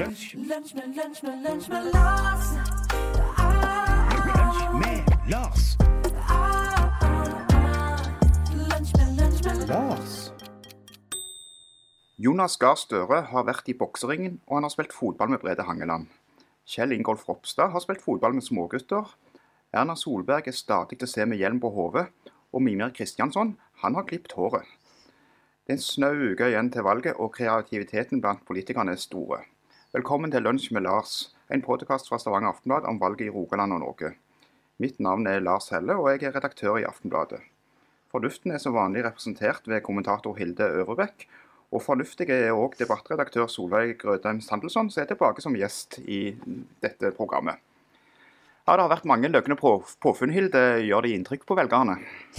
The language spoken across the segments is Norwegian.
Lunsj, Lunsj med, lunsj med, lunsj med Lars. lunsj med Lars. Lunsj med, lunsj med Lars. Jonas Gahr Støre har vært i bokseringen, og han har spilt fotball med Brede Hangeland. Kjell Ingolf Ropstad har spilt fotball med smågutter. Erna Solberg er stadig til å se med hjelm på hodet, og Mimir Kristiansson, han har klipt håret. Det er en snau uke igjen til valget, og kreativiteten blant politikerne er store. Velkommen til Lunsj med Lars, en podkast fra Stavanger Aftenblad om valget i Rogaland og Norge. Mitt navn er Lars Helle, og jeg er redaktør i Aftenbladet. Fornuften er som vanlig representert ved kommentator Hilde Øvrebekk, og fornuftig er òg debattredaktør Solveig Grødheim Sandelsson, som er tilbake som gjest i dette programmet. Ja, Det har vært mange løgne på- påfunn, Hilde. Gjør de inntrykk på velgerne?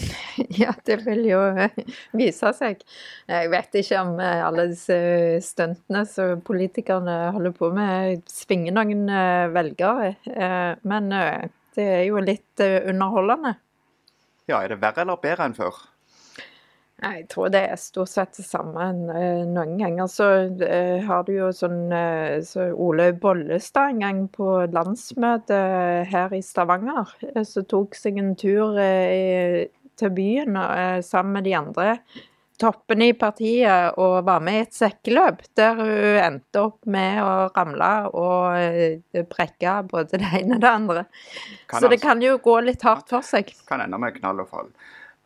Ja, det vil jo eh, vise seg. Jeg vet ikke om eh, alle disse stuntene som politikerne holder på med, svinger noen eh, velgere. Eh, Men eh, det er jo litt eh, underholdende. Ja, Er det verre eller bedre enn før? Jeg tror det er stort sett det samme. Eh, Noen ganger så eh, har du jo sånn eh, så Ole Bollestad en gang på landsmøtet her i Stavanger, så tok seg en tur i- til byen sammen med de andre toppene i partiet og var med i et sekkeløp, der hun endte opp med å ramle og brekke både det ene og det andre. Kan Så det altså- kan jo gå litt hardt for seg. kan ende med knall og fall.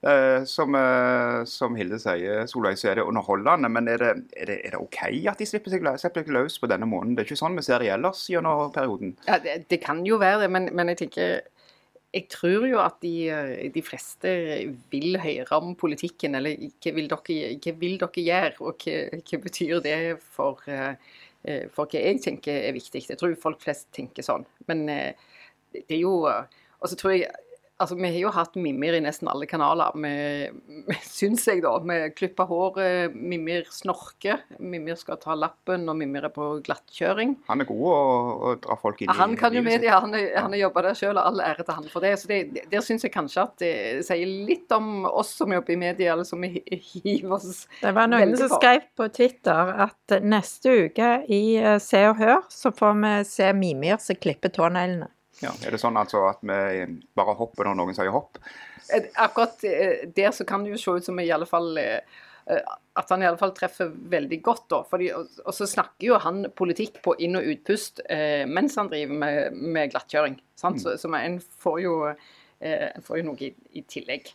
Eh, som, eh, som Hilde sier, Solveig, så er det underholdende. Men er det, er det, er det OK at de slipper seg, slipper seg løs på denne måneden? Det er ikke sånn vi ser det ellers gjennom perioden. Ja, det, det kan jo være det, men, men jeg tenker Jeg tror jo at de, eh, de fleste vil høre om politikken, eller hva vil dere, hva vil dere gjøre, og hva, hva betyr det for, for hva jeg tenker er viktig. Jeg tror folk flest tenker sånn. Men det er jo Og så tror jeg Altså, Vi har jo hatt Mimir i nesten alle kanaler, syns jeg, da. Vi klipper håret, Mimir snorker, Mimir skal ta lappen, og Mimir er på glattkjøring. Han er god å, å dra folk inn i han kan jo media, han, han har jobba der sjøl, og all ære til han for det. Så det, det- Der syns jeg kanskje at det sier litt om oss som jobber i media, eller som hi- hiver oss Det var noen som skrev på Twitter at neste uke i eh, Se og Hør så får vi se Mimir som klipper tåneglene. Ja, er det sånn altså at vi bare hopper når noen sier hopp? Eh, Akkurat eh, der så kan det jo se ut som i alle fall eh, at han i alle fall treffer veldig godt, da. Fordi, og, så snakker jo han politikk på inn- og utpust mens han driver med, med glattkjøring. Sant? Så, så en får jo, en får jo noe i, i tillegg.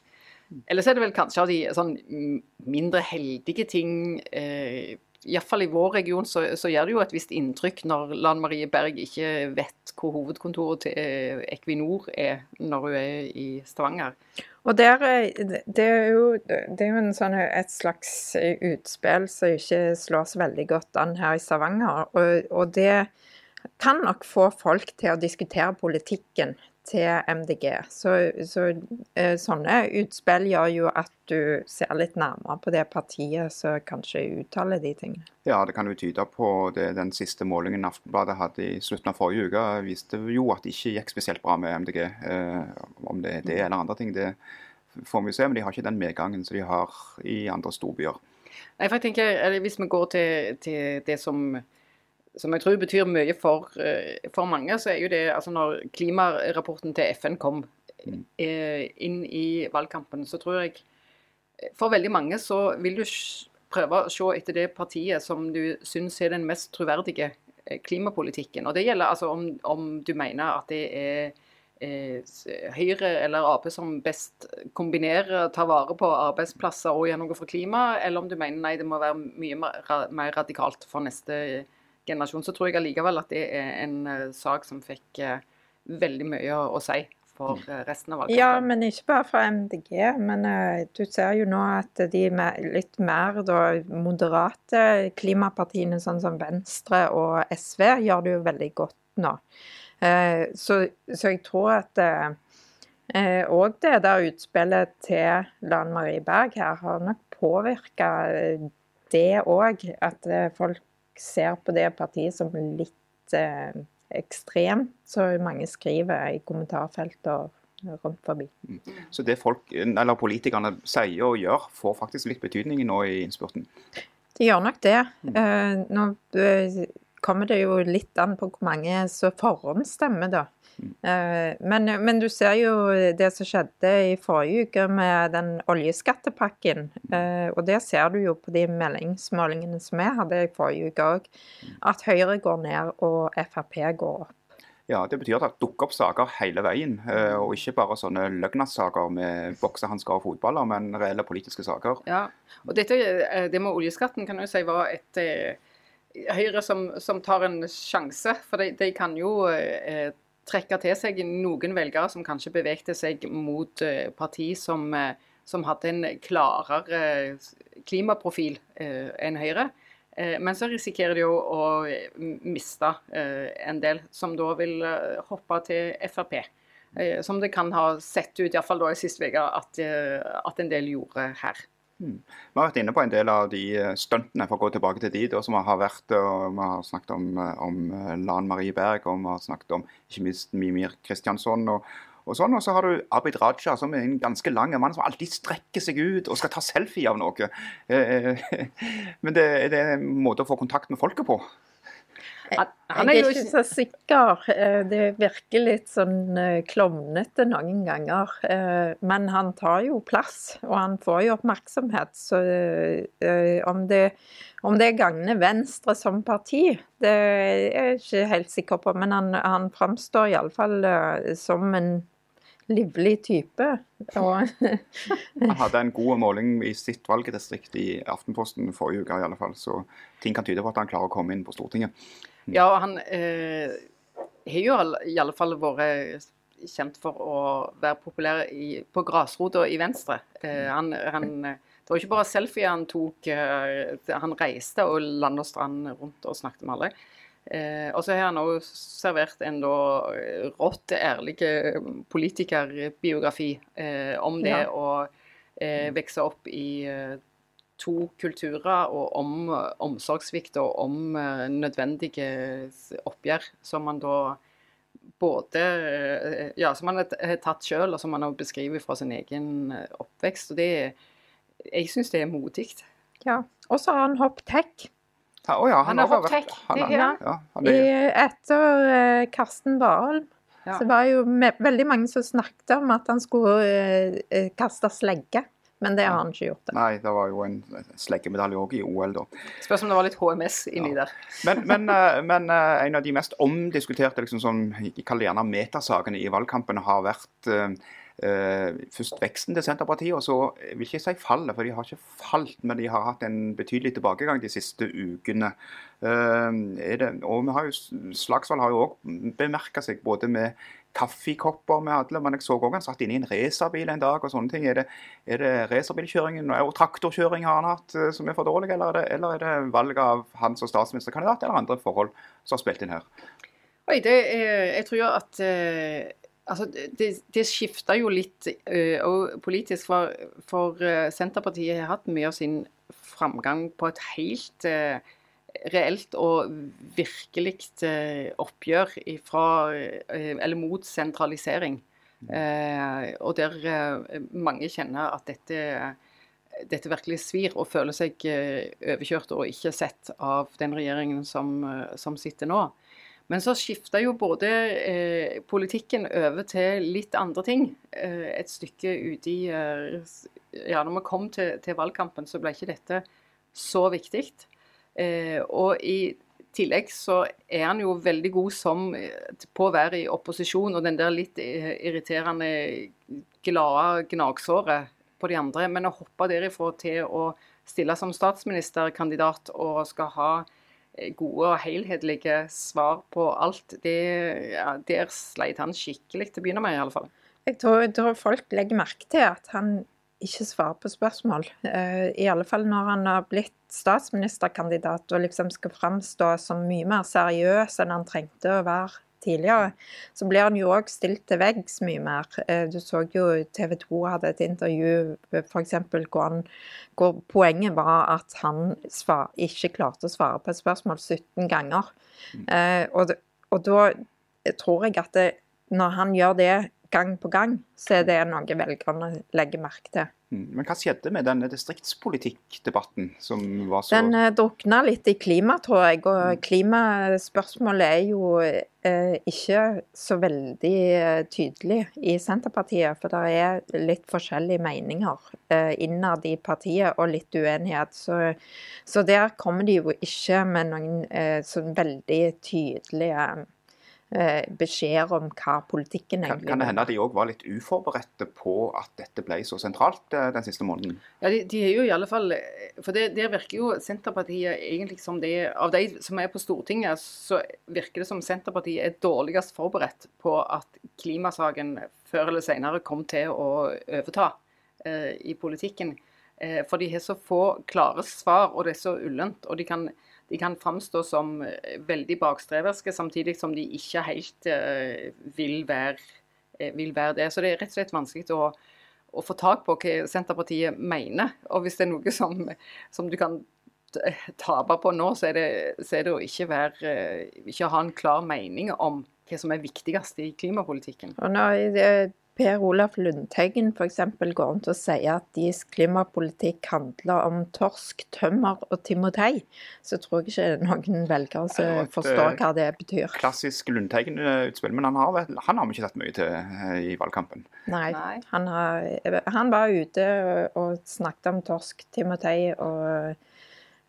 Ellers er det vel kanskje av de sånn mm, mindre heldige ting eh, Iallfall i vår region så, så gjør det jo et visst inntrykk når Lan Marie Berg ikke vet hvor hovedkontoret til eh, Equinor er når hun er i Stavanger. Og der, eh, det er jo, det er jo sånn, et slags utspill som ikke slår så veldig godt an her i Stavanger. Og, og det kan nok få folk til å diskutere politikken til MDG. Så, så eh, sånne utspill gjør jo at du ser litt nærmere på det partiet som kanskje uttaler de tingene. Ja, det kan jo tyde på det den siste målingen Aftenbladet hadde i slutten av forrige uke, viste jo at det ikke gikk spesielt bra med MDG. Eh, om det er det eller andre ting, det får vi se. Men de har ikke den medgangen som de har i andre storbyer. Nei, for jeg tenker, eller Hvis vi går til, til det som, som jeg tror betyr mye for, eh, for mange, så er jo det altså når klimarapporten til FN kom eh, inn i valgkampen, så tror jeg eh, for veldig mange så vil du prøve å se etter det partiet som du syns er den mest troverdige klimapolitikken. Og det gjelder altså om, om du mener at det er eh, Høyre eller Ap som best kombinerer, tar vare på arbeidsplasser og gjør noe for klimaet, eller om du mener nei, det må være mye mer radikalt for neste generasjon, så tror jeg allikevel at det er en eh, sak som fikk eh, veldig mye å, å si for eh, resten av valgkampen. Ja, men ikke bare fra MDG. Men uh, du ser jo nå at de litt mer da, moderate klimapartiene, sånn som Venstre og SV, gjør det jo veldig godt nå. Uh, så, så jeg tror at òg det der utspillet til Lan Marie Berg her har nok påvirka det òg. At folk ser på det partiet som litt eh, ekstremt, så mange skriver i kommentarfelt og rundt forbi. Så det folk, eller politikerne sier og gjør, får faktisk litt betydning nå i innspurten. Det gjør nok det. Eh, nå eh, kommer det jo litt an på hvor mange som forhåndsstemmer, da. Eh, Men, men du ser jo det som skjedde i forrige uke med den oljeskattepakken. eh, Og det ser du jo på de meldingsmålingene som vi hadde i forrige uke òg. At Høyre går ned og Frp går opp. Ja, Det betyr at det dukker opp saker hele veien, eh, og ikke bare sånne løgnasaker med boksehansker og fotballer, men reelle politiske saker. Ja, og dette, det med oljeskatten kan jo si var et eh, Høyre som, som tar en sjanse. For de, de kan jo eh, trekke til seg noen velgere som kanskje bevegte seg mot eh, parti som, eh, som hadde en klarere klimaprofil eh, enn Høyre. Men så risikerer de jo å miste en del, som da vil hoppe til Frp. Som det kan ha sett ut, iallfall da i sist uke, at, at en del gjorde her. Vi har vært inne på en del av de eh, stuntene for å gå tilbake til de da, som har vært. og Vi har snakket om, eh, om eh, Lan Marie Berg og vi har snakket om ikke minst Mimir Kristiansson. Og, og sånn, og så har du Abid Raja, som er en ganske lang mann som alltid strekker seg ut og skal ta selfie av noe. Men det, det er en måte å få kontakt med folket på. Han, han er jo ikke så sikker. Eh, Det virker litt sånn eh, klovnete noen ganger. Eh, Men han tar jo plass, og han får jo oppmerksomhet. Så eh, om det, om det gagner Venstre som parti, det er jeg ikke helt sikker på. Men han, han framstår iallfall som en livlig type. Og Han hadde en god måling i sitt valgdistrikt i Aftenposten forrige uke, i alle fall, så ting kan tyde på at han klarer å komme inn på Stortinget. Ja, han eh, har jo i alle fall vært kjent for å være populær i, på grasrota i Venstre. Eh, han, han, det var ikke bare selfie han tok, eh, han reiste og land og strand rundt og snakket med alle. Eh, og så har han òg servert en da rått ærlig politikerbiografi eh, om det Ja. å eh, vokse opp i eh, to kulturer og om eh, omsorgssvikt og om eh, nødvendige oppgjør som man da både eh, Ja, som han har tatt sjøl, og som han har beskrevet fra sin egen eh, oppvekst. Og det Jeg syns det er modig. ja. Og så har han hoppet hekk. Ja, å ja, Han han, har er han. ja, han er, etter eh, Karsten Warholm Ja. så var jo veldig mange som snakket om at han skulle eh, eh, kaste slegge, men det har han ikke gjort. Det. Nei, det var jo en sleggemedalje òg i OL, da. Spørs om det var litt HMS inni Ja. der. Men, men, eh, men en av de mest omdiskuterte liksom, sånn, jeg kaller det gjerne metasakene i valgkampen har vært eh, først veksten til Senterpartiet, og så vil ikke si fallet, for de har ikke falt, men de har hatt en betydelig tilbakegang de siste ukene. Eh, det, og vi har jo, Slagsvold har jo òg bemerka seg både med kaffekopper med alle, men jeg så òg han satt inne i en racerbil en dag og sånne ting. Er det, er det racerbilkjøringen og traktorkjøring har han hatt eh, som er for dårlig, eller er det, eller er det valget av han som statsministerkandidat eller andre forhold som har spilt inn her? Oi, det jeg tror jo at eh, altså, det, det skifter jo litt eh, og politisk, for, for eh, Senterpartiet har hatt mye av sin framgang på et helt eh, reelt og virkelig oppgjør ifra, eller mot sentralisering. Eh, og der mange kjenner at dette dette virkelig svir og føler seg overkjørt og ikke sett av den regjeringen som, som sitter nå. Men så skifta jo både eh, politikken over til litt andre ting. Eh, et stykke ute i eh, Ja, når vi kom til, til valgkampen, så ble ikke dette så viktig. Eh, og i tillegg så er han jo veldig god som eh, på å være i opposisjon, og den der litt eh, irriterende glade gnagsåret på de andre. Men å hoppe derifra til å stille som statsministerkandidat og skal ha gode og helhetlige svar på alt, det, ja, der sleit han skikkelig til å begynne med, i alle fall. Jeg tror, jeg tror folk legger merke til at han ikke svarer på spørsmål. Eh, I alle fall når han har blitt statsministerkandidat og liksom skal framstå som mye mer seriøs enn han trengte å være tidligere, så blir han jo òg stilt til veggs mye mer. Eh, Du så jo TV 2 hadde et intervju f.eks. Hvor, han- hvor poenget var at han svar, ikke klarte å svare på et spørsmål 17 ganger. Eh, og, og da tror jeg at det, når han gjør det gang på gang, så er det noe velgerne legger merke til. Mm. Men hva skjedde med denne distriktspolitikkdebatten som var så Den eh, drukna litt i klima, tror jeg. Og klimaspørsmålet er jo eh, ikke så veldig eh, tydelig i Senterpartiet. For det er litt forskjellige meninger eh, innad i partiet, og litt uenighet. Så, så der kommer de jo ikke med noen eh, sånn veldig tydelige beskjeder om hva politikken egentlig egentlig kan det hende at de òg var litt uforberedte på at dette ble så sentralt eh, den siste måneden? Ja, de, de er jo i alle fall For det, der virker jo Senterpartiet egentlig som det Av de som er på Stortinget, så virker det som Senterpartiet er dårligst forberedt på at klimasaken før eller senere kom til å overta eh, i politikken. Eh, for de har så få klare svar, og det er så ullent. Og de kan, de kan framstå som eh, veldig bakstreverske, samtidig som de ikke helt eh, vil, være, eh, vil være det. Så det er rett og slett vanskelig å, å få tak på hva Senterpartiet mener. Og hvis det er noe som, som du kan tape på nå, så er det, så er det å ikke, være, ikke ha en klar mening om hva som er viktigst i klimapolitikken. Og nå, Per Olaf Lundteigen f.eks. går rundt og sier at deres klimapolitikk handler om torsk, tømmer og timotei, så tror jeg ikke noen velgere som forstår eh, hva det betyr. Klassisk Lundteigen-utspill, men han har, han har vi ikke sett mye til eh, i valgkampen. Nei. Han, har, han var ute og, og snakket om torsk, timotei og,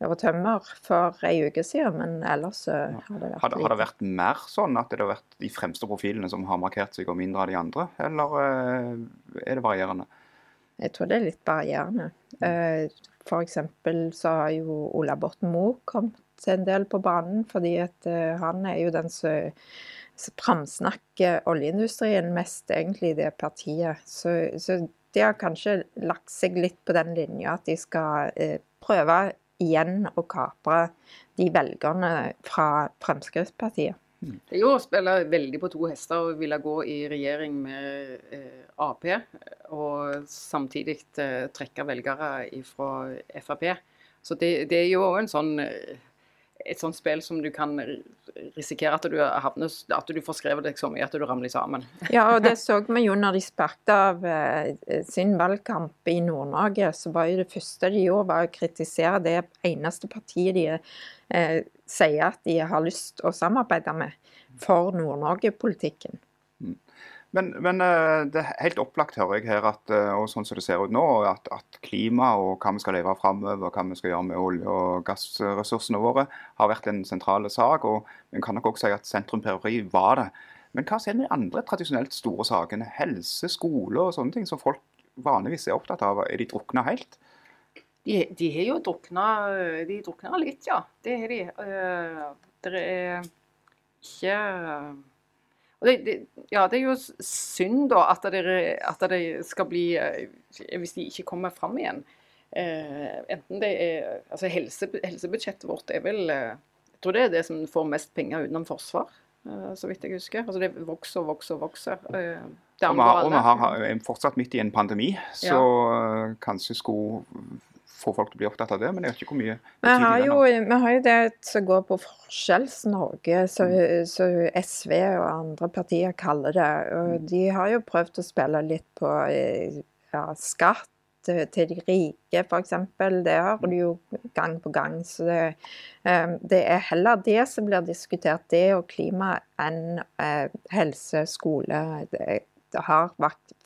og tømmer for ei uke siden, men ellers så har det vært Har, det- har det vært mer sånn at det har vært de fremste profilene som har markert seg, og mindre av de andre? Eller eh, er det varierende? Jeg tror det er litt varierende. F.eks. For eksempel så har jo Ola Borten Moe kommet en del på banen, fordi at eh, han er jo den som framsnakker oljeindustrien mest, egentlig, i det partiet. Så, så de har kanskje lagt seg litt på den linja at de skal eh, prøve igjen å kapre de velgerne fra Fremskrittspartiet. Det er jo å spille veldig på to hester og ville gå i regjering med eh, Ap, og samtidig eh, trekke velgere fra Frp. Så det, det er jo òg en sånn eh, et sånt spill som du kan risikere at du, havner, at du får skrevet deg så mye at du ramler sammen. Ja, og det så vi jo når de sparket av eh, sin valgkamp i Nord-Norge. Så var jo det første de gjorde, var å kritisere det eneste partiet de eh, sier at de har lyst å samarbeide med for Nord-Norge-politikken. Men, men eh, det er helt opplagt, hører jeg her, at, eh, og sånn som det ser ut nå, at, at klima og hva vi skal leve av framover, hva vi skal gjøre med olje- og gassressursene våre, har vært en sentral sak. og En kan nok også si at sentrum-periferi var det. Men hva med de andre tradisjonelt store sakene? Helse, skole og sånne ting som folk vanligvis er opptatt av. Er de drukna helt? De, de har jo drukna De drukna litt, ja. Det har de. Eh, det er ikke og det, det, ja, det er jo synd da at det, at det skal bli eh, Hvis de ikke kommer fram igjen. Eh, enten det er Altså helse, helsebudsjettet vårt er vel eh, Jeg tror det er det som får mest penger utenom forsvar, eh, så vidt jeg husker. Altså det vokser og vokser og vokser. Eh, Og vi har, og vi har, har- er fortsatt midt i en pandemi, så ja. kanskje skulle få folk til å bli opptatt av det. Men jeg vet ikke hvor mye Vi har, jo, vi har jo det som går på Forskjells-Norge, som SV og andre partier kaller det. Og de har jo prøvd å spille litt på eh, ja, skatt til til de rike, f.eks. Det har du jo gang på gang. Så det, eh, det er heller det som blir diskutert, det og klima, enn eh, helse, skole. Det, det har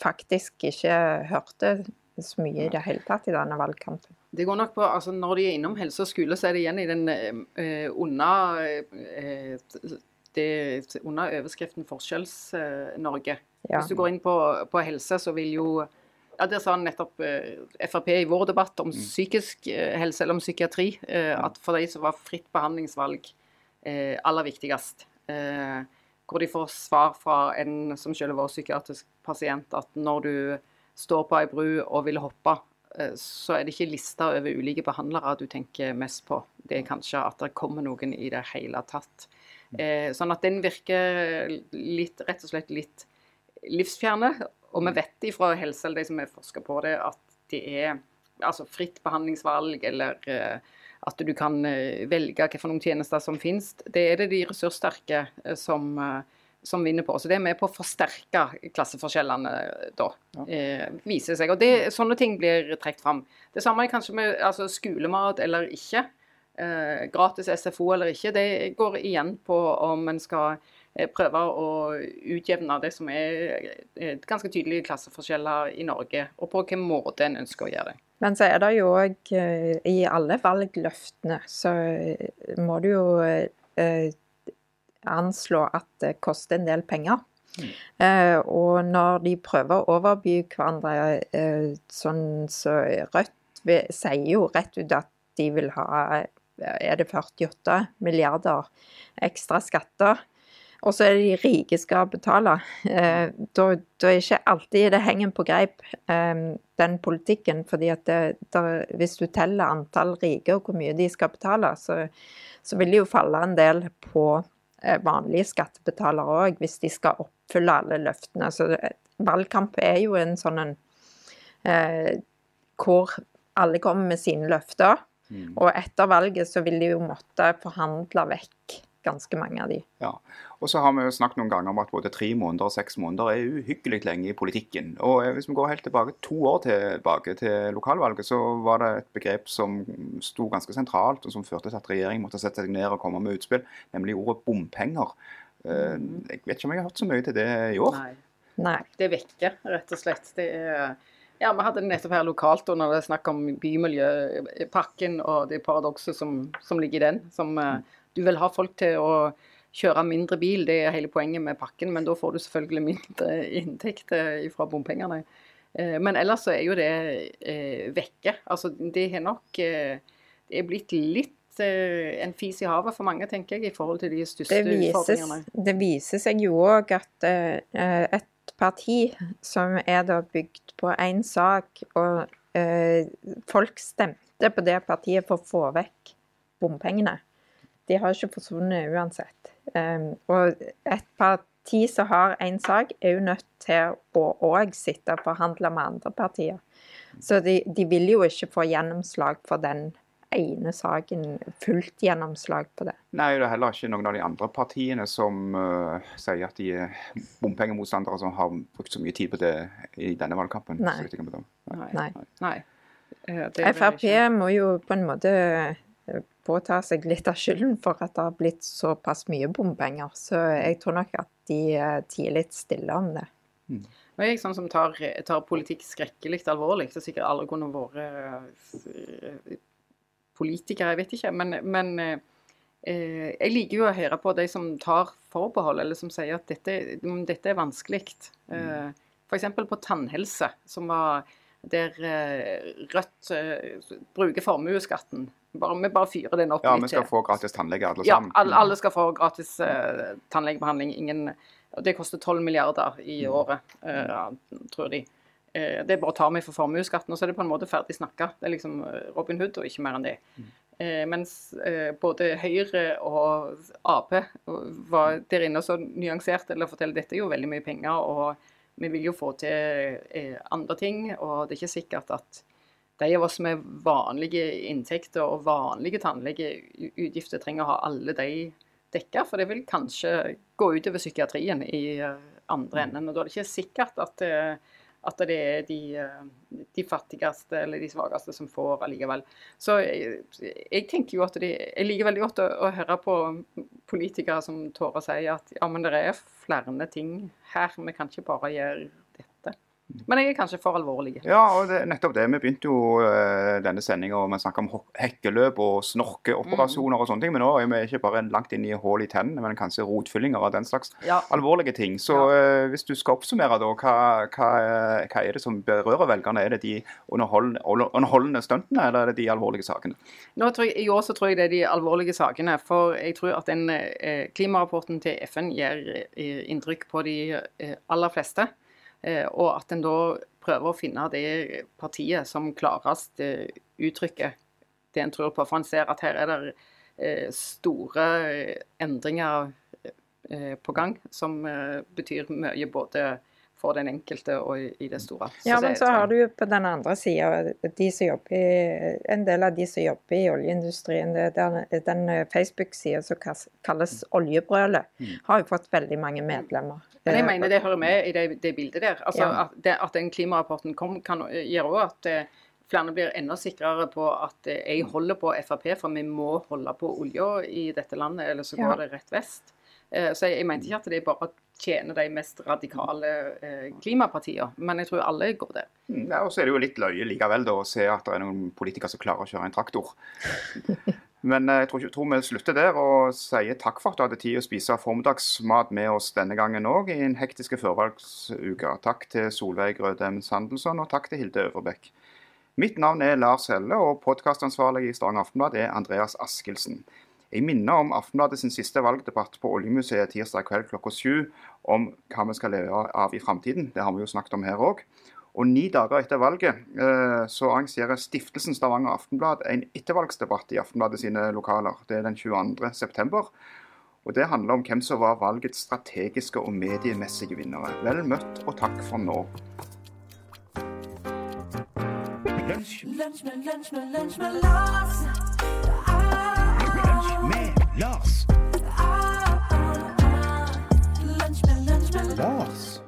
faktisk ikke hørt det så mye i det hele tatt i denne valgkampen. Det går nok på, altså Når de er innom helse og skole, så er det igjen i den eh, under, eh, det, under overskriften Forskjells-Norge. Ja. Hvis du går inn på, på helse, så vil jo ja, Der sa nettopp eh, Frp i vår debatt om psykisk eh, helse, eller om psykiatri, eh, at for de så var fritt behandlingsvalg eh, aller viktigst. Eh, hvor de får svar fra en som selv var psykiatrisk pasient, at når du står på ei bru og vil hoppe, eh, så er det ikke lista over ulike behandlere du tenker mest på. Det er kanskje at det kommer noen i det hele tatt. Eh, sånn at den virker litt, rett og slett litt livsfjerne. Og vi vet ifra helse, eller de som har forska på det, at det er altså fritt behandlingsvalg, eller eh, at du kan eh, velge hvilke tjenester som finnes. Det er det de ressurssterke eh, som, eh, som vinner på. Så det er med på å forsterke klasseforskjellene da, Ja. eh, viser seg. Og det, sånne ting blir trukket fram. Det samme er kanskje med altså, skolemat eller ikke. Eh, gratis SFO eller ikke. Det går igjen på om en skal eh, prøve å utjevne det som er eh, ganske tydelige klasseforskjeller i Norge, og på hvilken måte en ønsker å gjøre det. Men så er det jo òg i alle valgløftene så eh, må du jo eh, anslå at det koster en del penger. Eh, og når de prøver å overby hverandre eh, sånn så Rødt sier jo rett ut at de vil ha eh, er det 48 milliarder ekstra skatter. Og så er det de rike skal betale. Eh, da, da er ikke alltid det henger på greip, den politikken. fordi at det, der- hvis du teller antall rike og hvor mye de skal betale, så, så vil det jo falle en del på vanlige skattebetalere òg, hvis de skal oppfylle alle løftene. Så valgkamp er jo en sånn en eh, hvor alle kommer med sine løfter. Mm. Og etter valget så vil de jo måtte forhandle vekk ganske mange av de. Ja. Og så har vi jo snakket noen ganger om at både tre måneder og seks måneder er uhyggelig lenge i politikken. Og eh, hvis vi går helt tilbake, to år tilbake til lokalvalget, så var det et begrep som sto ganske sentralt, og som førte til at regjeringen måtte sette seg ned og komme med utspill, nemlig ordet bompenger. Eh, Jeg vet ikke om jeg har hørt så mye til det i år. Nei. Nei. Det vekker, rett og slett. Det er, ja, Vi hadde det nettopp her lokalt og når det er snakk om bymiljøpakken og det paradokset som, som ligger i den. Som eh, du vil ha folk til å kjøre mindre bil, det er hele poenget med pakken, men da får du selvfølgelig mindre inntekter fra bompengene. Eh, Men ellers så er jo det eh, vekke. Altså, det har nok eh, Det er blitt litt eh, en fis i havet for mange, tenker jeg, i forhold til de største Det vises, utfordringene. det viser seg jo òg at eh, et parti som er da bygd på én sak, og eh, folk stemte på det partiet for å få vekk bompengene. De har ikke forsvunnet uansett. Um, og et parti som har én sak, er jo nødt til å òg sitte og forhandle med andre partier. Så de, de vil jo ikke få gjennomslag for den ene saken, fullt gjennomslag på det. Nei, det er heller ikke noen av de andre partiene som uh, sier at de er bompengemotstandere som har brukt så mye tid på det i denne valgkampen. Nei. Nei. Nei. Nei. Eh, Frp ikke- må jo på en måte eh, påta seg litt av skylden for at det har blitt såpass mye bompenger. Så jeg tror nok at de eh, tier litt stille om det. Nå er jeg sånn som tar, tar politikk skrekkelig alvorlig. Det er sikkert alle kunne vært eh, politikere, jeg vet ikke. Men, men eh, jeg liker jo å høre på de som tar forbehold, eller som sier at dette, mm, dette er vanskelig. Eh, F.eks. på tannhelse, som var der eh, Rødt eh, bruker formuesskatten. Bare, vi bare fyrer den opp Ja, vi skal få gratis tannlege alle Ja, sammen. alle, alle skal få gratis uh, tannlegebehandling. Ingen, det koster 12 milliarder i Mm. året, uh, tror de. Uh, det bare å ta meg for formuesskatten, og så er det på en måte ferdig snakka. Det er liksom Robin Hood og ikke mer enn det. Mm. Eh, mens eh, både Høyre og Ap var der inne og så nyansert eller forteller dette er jo veldig mye penger, og vi vil jo få til andre ting. Og det er ikke sikkert at de av oss med vanlige inntekter og vanlige tannlegeutgifter trenger å ha alle de dekka, for det vil kanskje gå utover psykiatrien i eh, andre enden. Og da er det ikke sikkert at, eh, at det er de, eh, de fattigste eller de svakeste som får allikevel. Så jeg, jeg tenker jo at de, jeg liker veldig godt å, å høre på politikere som tør å si at ja, men det er flere ting her, vi kan ikke bare gjøre. Men jeg er kanskje for alvorlig. Ja, og det, nettopp det. Vi begynte jo uh, denne sendinga og å snakke om hekkeløp og snorkeoperasjoner og sånne ting. Men nå er vi ikke bare langt inn i hull i tennene, men kanskje rotfyllinger og den slags Ja. alvorlige ting. Så uh, hvis du skal oppsummere, da, hva, hva, hva er det som berører velgerne? Er det de underholdende, underholdende stuntene, eller er det de alvorlige sakene? Nå tror jeg, I år så tror jeg det er de alvorlige sakene. For jeg tror at den eh, klimarapporten til FN gir eh, inntrykk på de eh, aller fleste. Eh, og at en da prøver å finne det partiet som klarest eh, uttrykker det en tror på. For en ser at her er det eh, store endringer på gang, som betyr mye både for den enkelte og i, det store. Ja, men så har du jo på den andre sida de en del av de som jobber i oljeindustrien. Det, den den eh, Facebook-sida som kalles Oljebrølet, har jo fått veldig mange medlemmer. Men jeg Eh, mener det hører med i det, det bildet der. Altså, Ja. at, det, at den klimarapporten kom, kan gjøre òg at eh, flere blir enda sikrere på at jeg holder på Frp, for vi må holde på olja i dette landet, eller så Ja. går det rett vest. Så jeg, jeg mente ikke at det er bare tjener de mest radikale eh, klimapartiene, men jeg tror alle går der. Mm, Ja, og så er det jo litt løye likevel da, å se at det er noen politikere som klarer å kjøre en traktor. Men eh, jeg tror, tror vi slutter der og sier takk for at du hadde tid å spise formiddagsmat med oss denne gangen òg i en hektiske førvalgsuke. Takk til Solveig Rødem Sandelsson, og takk til Hilde Øverbekk. Mitt navn er Lars Helle, og podkastansvarlig i Stavanger Aftenblad er Andreas Askildsen. Jeg minner om Aftenbladet sin siste valgdebatt på Oljemuseet tirsdag kveld klokka sju om hva vi skal leve av i framtiden. Det har vi jo snakket om her òg. Og ni dager etter valget eh, så arrangerer Stiftelsen Stavanger Aftenblad en ettervalgsdebatt i Aftenbladet sine lokaler. Det er den 22. september. Og det handler om hvem som var valgets strategiske og mediemessige vinnere. Vel møtt og takk for nå. Lunch med, lunch med, lunch med Lars. Lars. Lars.